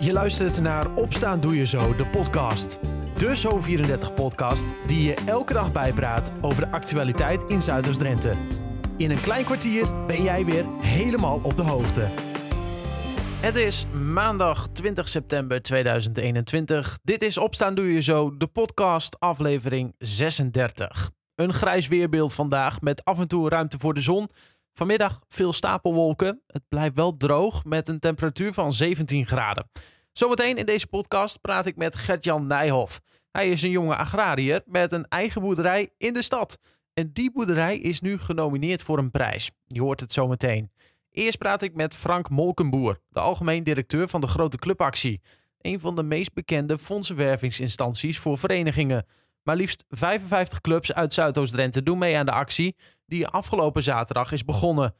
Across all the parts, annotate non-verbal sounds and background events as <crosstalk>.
Je luistert naar Opstaan Doe Je Zo, de podcast. De Zo34-podcast die je elke dag bijpraat over de actualiteit in Zuiders-Drenthe. In een klein kwartier ben jij weer helemaal op de hoogte. Het is maandag 20 september 2021. Dit is Opstaan Doe Je Zo, de podcast, aflevering 36. Een grijs weerbeeld vandaag met af en toe ruimte voor de zon. Vanmiddag veel stapelwolken. Het blijft wel droog met een temperatuur van 17 graden. Zometeen in deze podcast praat ik met Gert-Jan Nijhoff. Hij is een jonge agrariër met een eigen boerderij in de stad. En die boerderij is nu genomineerd voor een prijs. Je hoort het zometeen. Eerst praat ik met Frank Molkenboer, de algemeen directeur van de Grote Clubactie. Een van de meest bekende fondsenwervingsinstanties voor verenigingen. Maar liefst 55 clubs uit Zuidoost-Drenthe doen mee aan de actie die afgelopen zaterdag is begonnen.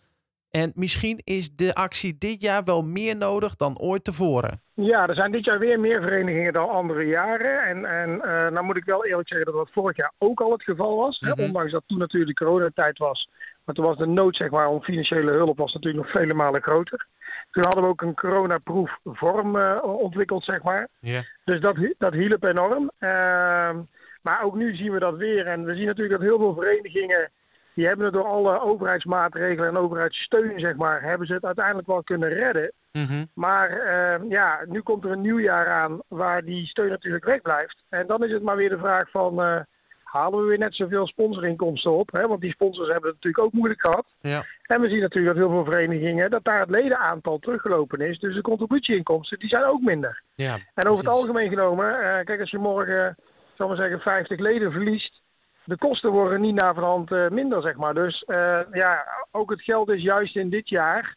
En misschien is de actie dit jaar wel meer nodig dan ooit tevoren. Ja, er zijn dit jaar weer meer verenigingen dan andere jaren. En, en uh, nou moet ik wel eerlijk zeggen dat dat vorig jaar ook al het geval was. Mm -hmm. Ondanks dat toen natuurlijk de coronatijd was. Maar toen was de nood zeg maar, om financiële hulp was natuurlijk nog vele malen groter. Toen hadden we ook een coronaproef vorm uh, ontwikkeld, zeg maar. Yeah. Dus dat, dat hielp enorm. Uh, maar ook nu zien we dat weer. En we zien natuurlijk dat heel veel verenigingen die hebben het door alle overheidsmaatregelen en overheidssteun, zeg maar, hebben ze het uiteindelijk wel kunnen redden. Mm -hmm. Maar uh, ja, nu komt er een nieuw jaar aan waar die steun natuurlijk wegblijft. En dan is het maar weer de vraag van, uh, halen we weer net zoveel sponsorinkomsten op? Hè? Want die sponsors hebben het natuurlijk ook moeilijk gehad. Ja. En we zien natuurlijk dat heel veel verenigingen, dat daar het ledenaantal teruggelopen is. Dus de contributieinkomsten, die zijn ook minder. Ja, en over precies. het algemeen genomen, uh, kijk als je morgen, zal maar zeggen, 50 leden verliest de kosten worden niet naderhand uh, minder, zeg maar. Dus uh, ja, ook het geld is juist in dit jaar,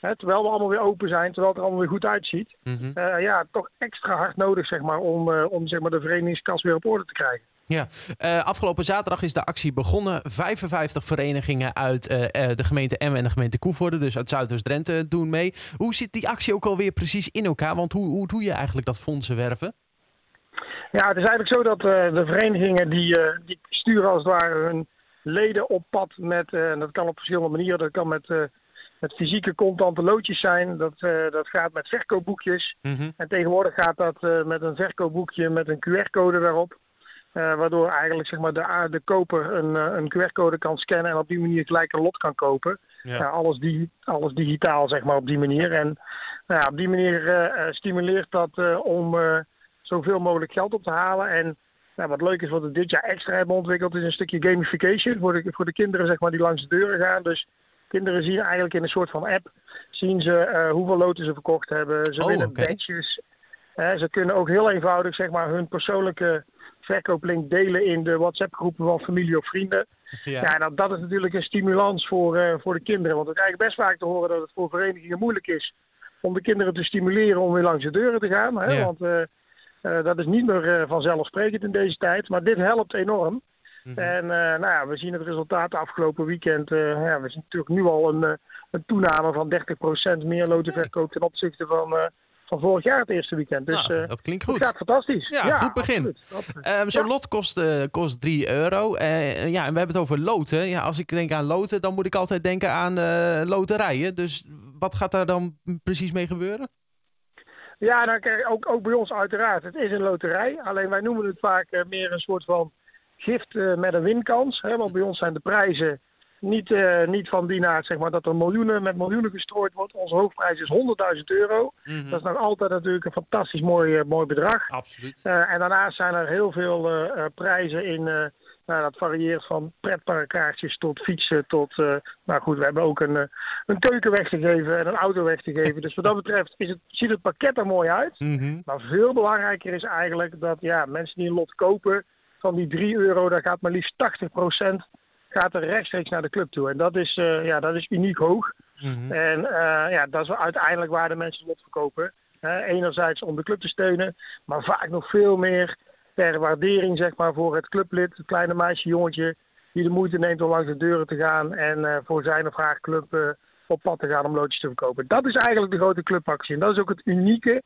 hè, terwijl we allemaal weer open zijn, terwijl het er allemaal weer goed uitziet, mm -hmm. uh, ja, toch extra hard nodig, zeg maar, om, om zeg maar, de verenigingskas weer op orde te krijgen. Ja, afgelopen zaterdag is de actie begonnen. 55 verenigingen uit de gemeente Emmen en de gemeente Koevoorde, dus uit Zuidoost-Drenthe, doen mee. Hoe zit die actie ook alweer precies in elkaar? Want hoe, hoe doe je eigenlijk dat fondsen werven? Ja, het is eigenlijk zo dat uh, de verenigingen die, uh, die sturen als het ware hun leden op pad met, uh, en dat kan op verschillende manieren, dat kan met, met fysieke contante loodjes zijn, dat, dat gaat met verkoopboekjes mm -hmm. en tegenwoordig gaat dat met een verkoopboekje met een QR-code daarop. waardoor eigenlijk zeg maar, de, de koper een, een QR-code kan scannen en op die manier gelijk een lot kan kopen. Ja. Ja, alles, di alles digitaal zeg maar, op die manier. En nou ja, op die manier stimuleert dat om zoveel mogelijk geld op te halen. En nou, wat leuk is, wat we dit jaar extra hebben ontwikkeld, is een stukje gamification voor de, voor de kinderen zeg maar, die langs de deuren gaan. Dus kinderen zien eigenlijk in een soort van app, zien ze uh, hoeveel loten ze verkocht hebben. Ze oh, winnen okay. badges. Uh, ze kunnen ook heel eenvoudig zeg maar, hun persoonlijke verkooplink delen in de WhatsApp groepen van familie of vrienden. <laughs> Ja, ja dat, dat is natuurlijk een stimulans voor, uh, voor de kinderen. Want we krijgen best vaak te horen dat het voor verenigingen moeilijk is om de kinderen te stimuleren om weer langs de deuren te gaan. Hè? Ja. Want dat is niet meer uh, vanzelfsprekend in deze tijd, maar dit helpt enorm. Mhm. En uh, nou ja, we zien het resultaat afgelopen weekend. ja, we zien natuurlijk nu al een, een toename van 30% meer lotenverkoop ten opzichte van, van vorig jaar het eerste weekend. Dus nou, dat klinkt goed. Het gaat fantastisch. Ja, ja goed begin. Um, Zo'n ja. lot kost, kost 3 euro. ja, en we hebben het over loten. Ja, als ik denk aan loten, dan moet ik altijd denken aan loterijen. Dus wat gaat daar dan precies mee gebeuren? Ja, nou, kijk, ook, ook bij ons uiteraard. Het is een loterij. Alleen wij noemen het vaak uh, meer een soort van gift uh, met een winkans. Hè? Want bij ons zijn de prijzen niet, uh, niet van die naart zeg maar, dat er miljoenen met miljoenen gestrooid wordt. Onze hoofdprijs is 100.000 euro. Mm -hmm. Dat is nog altijd natuurlijk een fantastisch mooi, mooi bedrag. Absoluut. en daarnaast zijn er heel veel prijzen in... Nou, dat varieert van pretparkkaartjes tot fietsen tot... Uh, nou goed, we hebben ook een, uh, een keuken weg te geven en een auto weg te geven. Dus wat dat betreft is het, ziet het pakket er mooi uit. Mm -hmm. Maar veel belangrijker is eigenlijk dat ja, mensen die een lot kopen... van die 3 euro, daar gaat maar liefst 80% gaat er rechtstreeks naar de club toe. En dat is, uh, ja, dat is uniek hoog. Mm -hmm. En ja, dat is uiteindelijk waar de mensen lot verkopen. enerzijds om de club te steunen, maar vaak nog veel meer ter waardering zeg maar, voor het clublid, het kleine meisje, jongetje, die de moeite neemt om langs de deuren te gaan en uh, voor zijn of haar club uh, op pad te gaan om loodjes te verkopen. Dat is eigenlijk de grote clubactie. En dat is ook het unieke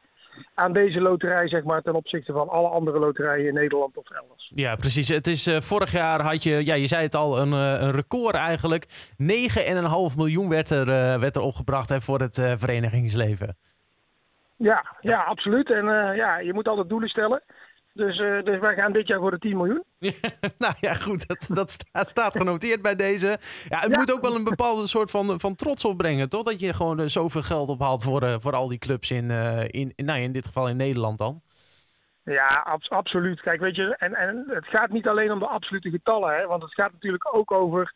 aan deze loterij, zeg maar, ten opzichte van alle andere loterijen in Nederland of elders. Ja, precies. Het is uh, vorig jaar had je, ja, je zei het al, een, een record eigenlijk. 9,5 miljoen werd er, werd er opgebracht hè, voor het verenigingsleven. Ja, ja absoluut. En ja, je moet altijd doelen stellen. Dus, uh, dus wij gaan dit jaar voor de 10 miljoen. <laughs> nou ja, goed, dat, dat staat, staat genoteerd bij deze. Ja, het moet ook wel een bepaalde soort van, van trots opbrengen, toch? Dat je gewoon uh, zoveel geld ophaalt voor, uh, voor al die clubs in, in, nou, in dit geval in Nederland dan. Ja, ab absoluut. Kijk, weet je, en, en het gaat niet alleen om de absolute getallen, hè, want het gaat natuurlijk ook over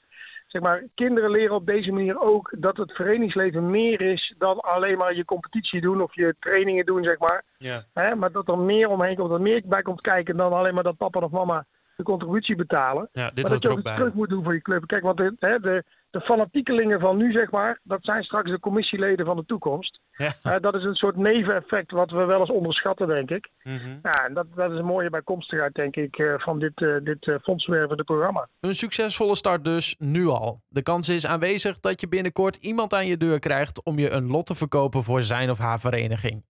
zeg maar, kinderen leren op deze manier ook dat het verenigingsleven meer is dan alleen maar je competitie doen of je trainingen doen, zeg maar. Ja. Hè, maar dat er meer omheen komt, dat er meer bij komt kijken dan alleen maar dat papa of mama de contributie betalen. Ja, dit maar dat je ook terug moet doen voor je club. Kijk, want de, hè, de, de fanatiekelingen van nu, zeg maar, dat zijn straks de commissieleden van de toekomst. Ja. Uh, dat is een soort neveneffect wat we wel eens onderschatten, denk ik. Mm -hmm. Ja, en dat, dat is een mooie bijkomstigheid, denk ik, uh, van dit, uh, dit fondswervende programma. Een succesvolle start dus, nu al. De kans is aanwezig dat je binnenkort iemand aan je deur krijgt om je een lot te verkopen voor zijn of haar vereniging.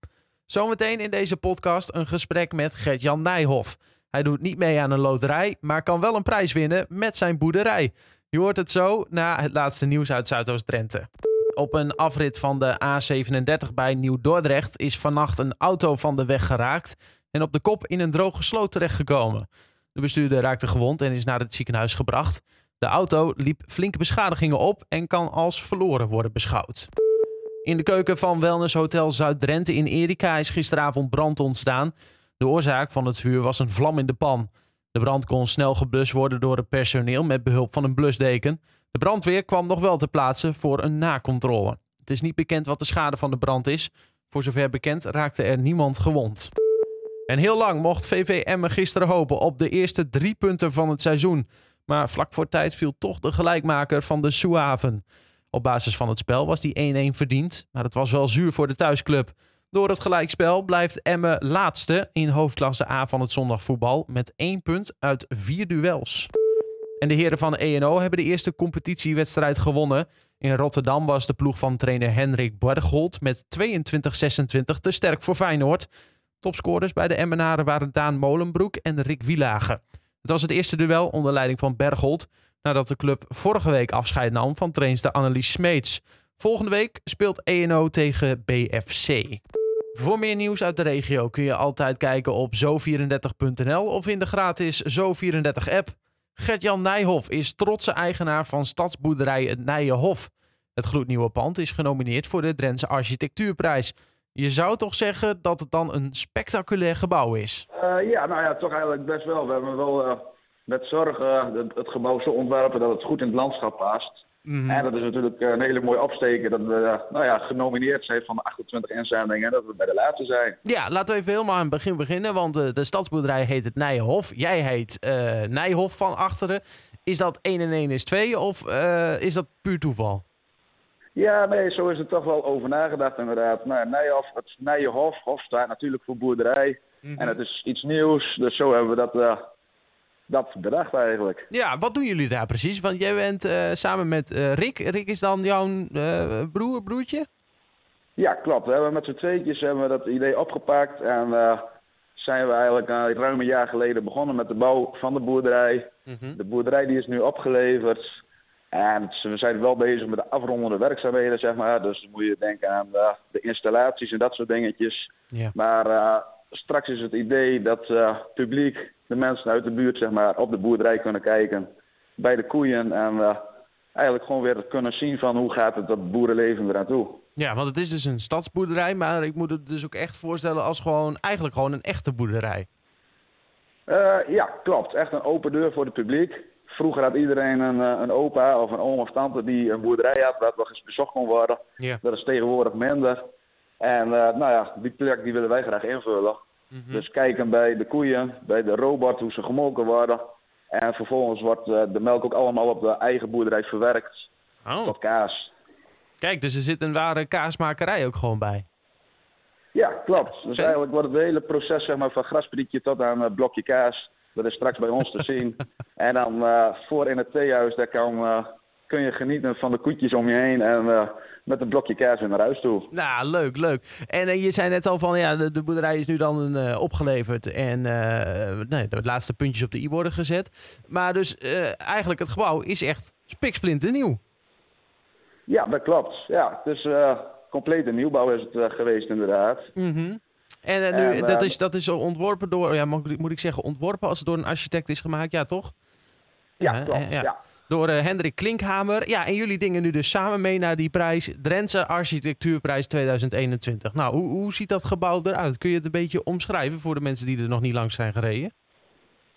Zometeen in deze podcast een gesprek met Gert-Jan Nijhoff. Hij doet niet mee aan een loterij, maar kan wel een prijs winnen met zijn boerderij. Je hoort het zo na het laatste nieuws uit Zuidoost-Drenthe. Op een afrit van de A37 bij Nieuw-Dordrecht is vannacht een auto van de weg geraakt en op de kop in een droge sloot terechtgekomen. De bestuurder raakte gewond en is naar het ziekenhuis gebracht. De auto liep flinke beschadigingen op en kan als verloren worden beschouwd. In de keuken van Wellness Hotel Zuid-Drenthe in Erika is gisteravond brand ontstaan. De oorzaak van het vuur was een vlam in de pan. De brand kon snel geblust worden door het personeel met behulp van een blusdeken. De brandweer kwam nog wel te plaatsen voor een nakontrole. Het is niet bekend wat de schade van de brand is. Voor zover bekend raakte er niemand gewond. En heel lang mocht VV Emmen gisteren hopen op de eerste drie punten van het seizoen. Maar vlak voor tijd viel toch de gelijkmaker van de Suaven. Op basis van het spel was die 1-1 verdiend, maar het was wel zuur voor de thuisclub. Door het gelijkspel blijft Emmen laatste in hoofdklasse A van het zondagvoetbal met één punt uit vier duels. En de heren van ENO hebben de eerste competitiewedstrijd gewonnen. In Rotterdam was de ploeg van trainer Henrik Bergholt met 22-26 te sterk voor Feyenoord. Topscorers bij de Emmenaren waren Daan Molenbroek en Rick Wielagen. Het was het eerste duel onder leiding van Bergholt, nadat de club vorige week afscheid nam van trainster Annelies Smeets. Volgende week speelt ENO tegen BFC. Voor meer nieuws uit de regio kun je altijd kijken op zo34.nl of in de gratis Zo34-app. Gert-Jan Nijhoff is trotse eigenaar van stadsboerderij Het Nijenhof. Het gloednieuwe pand is genomineerd voor de Drentse Architectuurprijs. Je zou toch zeggen dat het dan een spectaculair gebouw is? Uh, ja, nou ja, toch eigenlijk best wel. We hebben wel uh, met zorg het, het, gebouw zo ontwerpen dat het goed in het landschap past. Mm En dat is natuurlijk een hele mooie opsteken dat we nou ja, genomineerd zijn van de 28 inzendingen en dat we bij de laatste zijn. Ja, laten we even helemaal aan het begin beginnen, want de, de stadsboerderij heet het Nijhof. Jij heet uh, Nijhof van achteren. Is dat 1 en 1 is 2 of uh, is dat puur toeval? Ja, nee, zo is er toch wel over nagedacht inderdaad. Nou, Nijhof, het Nijenhof, Hof staat natuurlijk voor boerderij. -hmm. En het is iets nieuws, dus zo hebben we dat uh, dat bedacht eigenlijk. Ja, wat doen jullie daar precies? Want jij bent uh, samen met uh, Rick. Rick is dan jouw uh, broer, broertje? Ja, klopt. We hebben met z'n tweetjes hebben we dat idee opgepakt. En zijn we eigenlijk ruim een jaar geleden begonnen met de bouw van de boerderij. Mm -hmm. De boerderij die is nu opgeleverd. En we zijn wel bezig met de afrondende werkzaamheden, zeg maar. Dus dan moet je denken aan de, de installaties en dat soort dingetjes. Maar straks is het idee dat uh, publiek, de mensen uit de buurt, zeg maar, op de boerderij kunnen kijken. Bij de koeien en uh, eigenlijk gewoon weer kunnen zien van hoe gaat het dat boerenleven eraan toe. Ja, want het is dus een stadsboerderij, maar ik moet het dus ook echt voorstellen als gewoon eigenlijk gewoon een echte boerderij. Uh, ja, klopt. Echt een open deur voor het publiek. Vroeger had iedereen een, een opa of een oom of tante die een boerderij had, waar wel eens bezocht kon worden. Ja. Dat is tegenwoordig minder. En uh, nou ja, die plek die willen wij graag invullen. Mm -hmm. Dus kijken bij de koeien, bij de robot, hoe ze gemolken worden. En vervolgens wordt uh, de melk ook allemaal op de eigen boerderij verwerkt oh. tot kaas. Kijk, dus er zit een ware kaasmakerij ook gewoon bij. Ja, klopt. Dus eigenlijk wordt het hele proces zeg maar, van grasprietje tot aan uh, blokje kaas. Dat is straks bij ons te zien. <laughs> En dan voor in het theehuis, daar kan, kun je genieten van de koetjes om je heen. En met een blokje kaas in naar huis toe. Nou, leuk, leuk. En uh, je zei net al van, ja, de, de boerderij is nu dan uh, opgeleverd en uh, nee, de laatste puntjes op de i worden gezet. Maar dus eigenlijk het gebouw is echt spiksplinter nieuw. Ja, dat klopt. Ja, dus complete nieuwbouw is het geweest inderdaad. Mhm. En, nu, dat, is, dat is ontworpen door, ja, moet, ik zeggen, ontworpen als het door een architect is gemaakt, ja toch? Ja, ja, ja. Door Hendrik Klinkhamer. Ja, en jullie dingen nu dus samen mee naar die prijs, Drentse Architectuurprijs 2021. Nou, hoe, hoe ziet dat gebouw eruit? Kun je het een beetje omschrijven voor de mensen die er nog niet langs zijn gereden?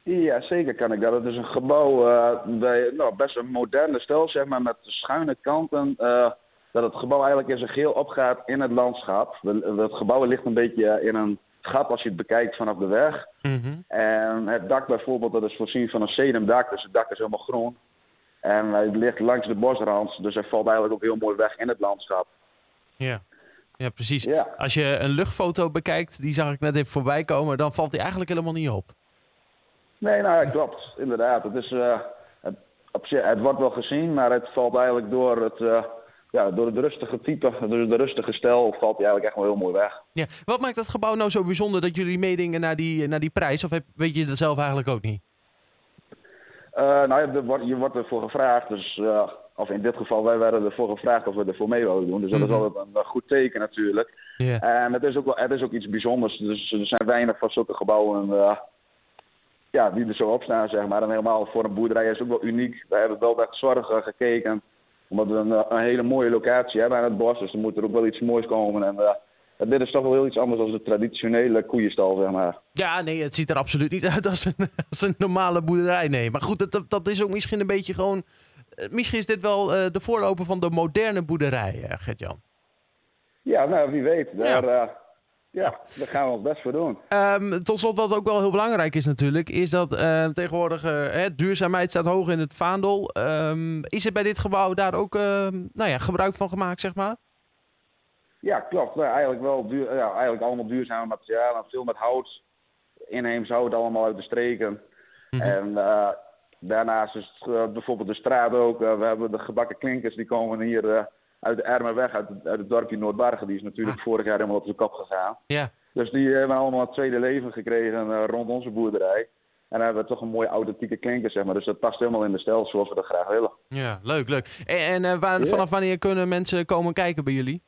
Ja, zeker kan ik dat. Het is een gebouw uh, bij nou, best een moderne stijl, zeg maar, met schuine kanten. Uh, dat het gebouw eigenlijk in zijn geel opgaat in het landschap. Het gebouw ligt een beetje in een gat als je het bekijkt vanaf de weg. Mm En het dak bijvoorbeeld, dat is voorzien van een sedumdak, dus het dak is helemaal groen. En hij ligt langs de bosrand, dus hij valt eigenlijk ook heel mooi weg in het landschap. Ja, ja precies. Als je een luchtfoto bekijkt, die zag ik net even voorbij komen, dan valt hij eigenlijk helemaal niet op. Nee, nou, klopt. Inderdaad. Het, is, uh, het, op zich, het wordt wel gezien, maar het valt eigenlijk door het, uh, ja, door het rustige type, door de rustige stijl, valt hij eigenlijk echt wel heel mooi weg. Ja. Wat maakt dat gebouw nou zo bijzonder dat jullie meedingen naar die, naar die prijs? Of weet je dat zelf eigenlijk ook niet? Uh, nou, je wordt ervoor gevraagd. Dus, of in dit geval, wij werden ervoor gevraagd of we ervoor mee wilden doen. Dus dat is mhm. altijd een, goed teken natuurlijk. Yeah. En het is, ook wel, het is ook iets bijzonders. Dus er zijn weinig van zulke gebouwen ja, die er zo op staan, zeg maar. En helemaal voor een boerderij is ook wel uniek. We hebben wel echt zorgen gekeken. Omdat we een, een, hele mooie locatie hebben aan het bos. Dus er moet er ook wel iets moois komen. En dit is toch wel heel iets anders dan de traditionele koeienstal, zeg maar. Ja, nee, het ziet er absoluut niet uit als een, <laughs> als een normale boerderij. Nee, maar goed, dat, dat is ook misschien een beetje gewoon... Eh, misschien is dit wel uh, de voorloper van de moderne boerderij, Gert-Jan. Ja, nou, wie weet. Daar, ja. Ja, daar gaan we ons best voor doen. Um, tot slot, wat ook wel heel belangrijk is natuurlijk, is dat uh, tegenwoordig uh, duurzaamheid staat hoog in het vaandel. Um, is er bij dit gebouw daar ook uh, nou ja, gebruik van gemaakt, zeg maar? Ja, klopt. Nou, eigenlijk wel duur, ja, eigenlijk allemaal duurzame materialen. Veel met hout, inheems hout, allemaal uit de streken. Mm -hmm. En eh, daarnaast is het, bijvoorbeeld de straat ook. we hebben de gebakken klinkers, die komen hier uit de Ermenweg, uit, uit het dorpje Noordbargen. Die is natuurlijk ah. vorig jaar helemaal op de kop gegaan. Ja. Dus die hebben allemaal een tweede leven gekregen rond onze boerderij. En dan hebben we toch een mooie authentieke klinker, zeg maar. Dus dat past helemaal in de stijl zoals we dat graag willen. Ja, leuk, leuk. En, en uh, waar, vanaf wanneer kunnen mensen komen kijken bij jullie?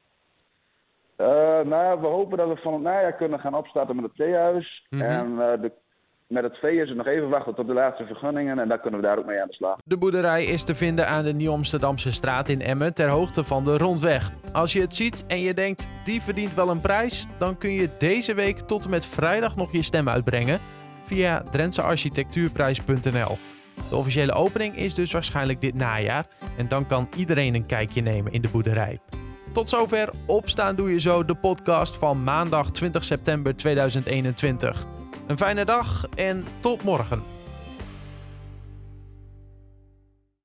Uh, nou, we hopen dat we van het najaar kunnen gaan opstarten met het theehuis. Mm -hmm. En de met het vee is het nog even wachten tot de laatste vergunningen en dan kunnen we daar ook mee aan de slag. De boerderij is te vinden aan de Nieuw-Amsterdamse straat in Emmen ter hoogte van de Rondweg. Als je het ziet en je denkt die verdient wel een prijs, dan kun je deze week tot en met vrijdag nog je stem uitbrengen via drentsearchitectuurprijs.nl. De officiële opening is dus waarschijnlijk dit najaar en dan kan iedereen een kijkje nemen in de boerderij. Tot zover Opstaan Doe Je Zo, de podcast van maandag 20 september 2021. Een fijne dag en tot morgen.